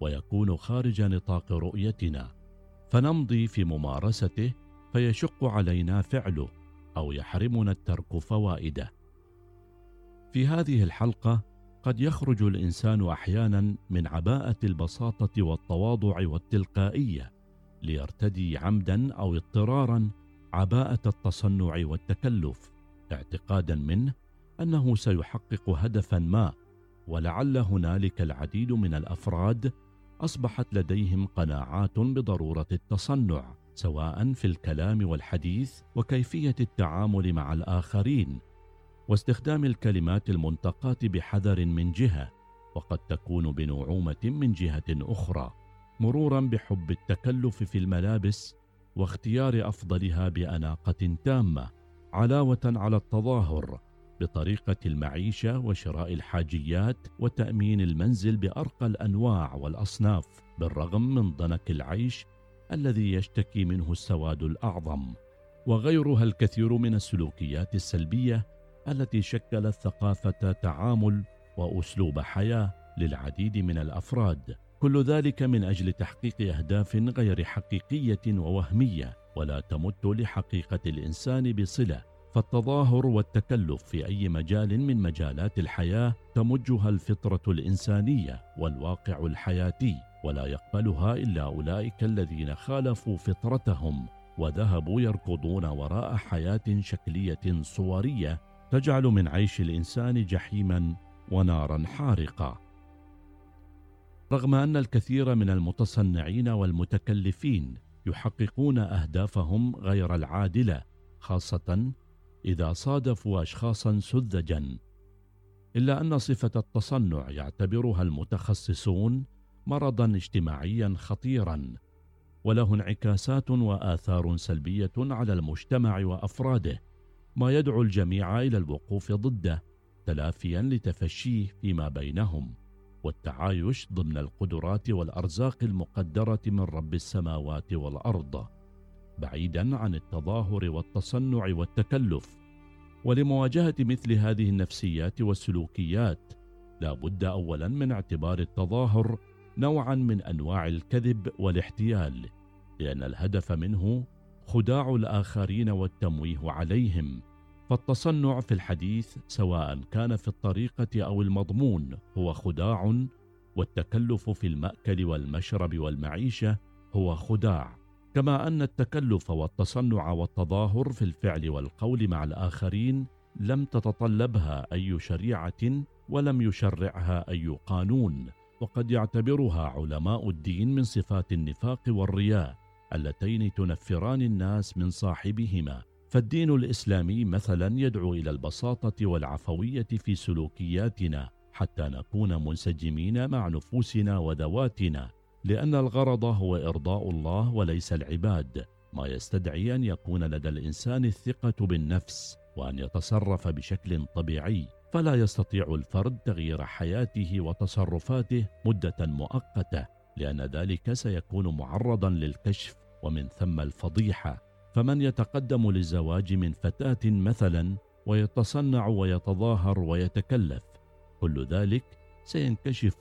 ويكون خارج نطاق رؤيتنا فنمضي في ممارسته فيشق علينا فعله أو يحرمنا الترك فوائده. في هذه الحلقة قد يخرج الإنسان أحيانا من عباءة البساطة والتواضع والتلقائية ليرتدي عمدا أو اضطرارا عباءة التصنع والتكلف اعتقادا منه أنه سيحقق هدفا ما ولعل هنالك العديد من الأفراد أصبحت لديهم قناعات بضرورة التصنع سواء في الكلام والحديث وكيفية التعامل مع الآخرين واستخدام الكلمات المنتقاه بحذر من جهة وقد تكون بنعومة من جهة أخرى مرورا بحب التكلف في الملابس واختيار أفضلها بأناقة تامة علاوة على التظاهر بطريقة المعيشة وشراء الحاجيات وتأمين المنزل بأرقى الأنواع والأصناف بالرغم من ضنك العيش الذي يشتكي منه السواد الأعظم. وغيرها الكثير من السلوكيات السلبية التي شكلت ثقافة تعامل وأسلوب حياة للعديد من الأفراد. كل ذلك من أجل تحقيق أهداف غير حقيقية ووهمية ولا تمت لحقيقة الإنسان بصلة فالتظاهر والتكلف في أي مجال من مجالات الحياة تمجها الفطرة الإنسانية والواقع الحياتي ولا يقبلها إلا أولئك الذين خالفوا فطرتهم وذهبوا يركضون وراء حياة شكلية صورية تجعل من عيش الإنسان جحيما ونارا حارقه رغم أن الكثير من المتصنعين والمتكلفين يحققون أهدافهم غير العادلة خاصة إذا صادفوا اشخاصا سذجا إلا أن صفة التصنع يعتبرها المتخصصون مرضا اجتماعيا خطيرا وله انعكاسات وآثار سلبية على المجتمع وأفراده ما يدعو الجميع إلى الوقوف ضده تلافيا لتفشيه فيما بينهم والتعايش ضمن القدرات والأرزاق المقدرة من رب السماوات والأرض. بعيدا عن التظاهر والتصنع والتكلف. ولمواجهة مثل هذه النفسيات والسلوكيات لا بد اولا من اعتبار التظاهر نوعا من أنواع الكذب والاحتيال لأن الهدف منه خداع الآخرين والتمويه عليهم. فالتصنع في الحديث سواء كان في الطريقة أو المضمون هو خداع والتكلف في المأكل والمشرب والمعيشة هو خداع. كما أن التكلف والتصنع والتظاهر في الفعل والقول مع الآخرين لم تتطلبها أي شريعة ولم يشرعها أي قانون وقد يعتبرها علماء الدين من صفات النفاق والرياء اللتين تنفران الناس من صاحبهما. فالدين الإسلامي مثلا يدعو إلى البساطة والعفوية في سلوكياتنا حتى نكون منسجمين مع نفوسنا وذواتنا. لأن الغرض هو إرضاء الله وليس العباد ما يستدعي أن يكون لدى الإنسان الثقة بالنفس وأن يتصرف بشكل طبيعي فلا يستطيع الفرد تغيير حياته وتصرفاته مدة مؤقتة لأن ذلك سيكون معرضا للكشف ومن ثم الفضيحة. فمن يتقدم للزواج من فتاة مثلا ويتصنع ويتظاهر ويتكلف كل ذلك سينكشف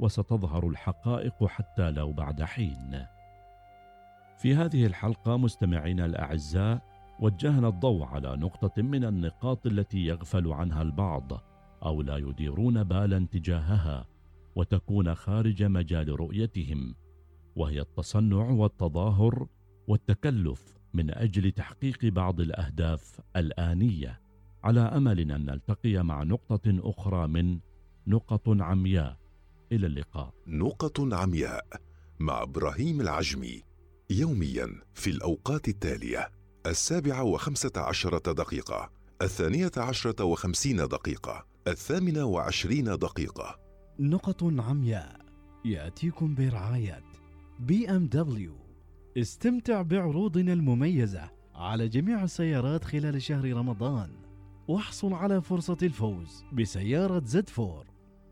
وستظهر الحقائق حتى لو بعد حين. في هذه الحلقة مستمعينا الأعزاء وجهنا الضوء على نقطة من النقاط التي يغفل عنها البعض أو لا يديرون بالا تجاهها وتكون خارج مجال رؤيتهم وهي التصنع والتظاهر والتكلف من أجل تحقيق بعض الأهداف الآنية. على أمل أن نلتقي مع نقطة أخرى من نقط عمياء. إلى اللقاء. نقط عمياء مع إبراهيم العجمي يوميا في الأوقات التالية السابعة وخمسة عشرة دقيقة الثانية عشرة وخمسين دقيقة الثامنة وعشرين دقيقة. نقط عمياء يأتيكم برعاية بي إم دبليو. استمتع بعروضنا المميزة على جميع السيارات خلال شهر رمضان واحصل على فرصة الفوز بسيارة زد فور.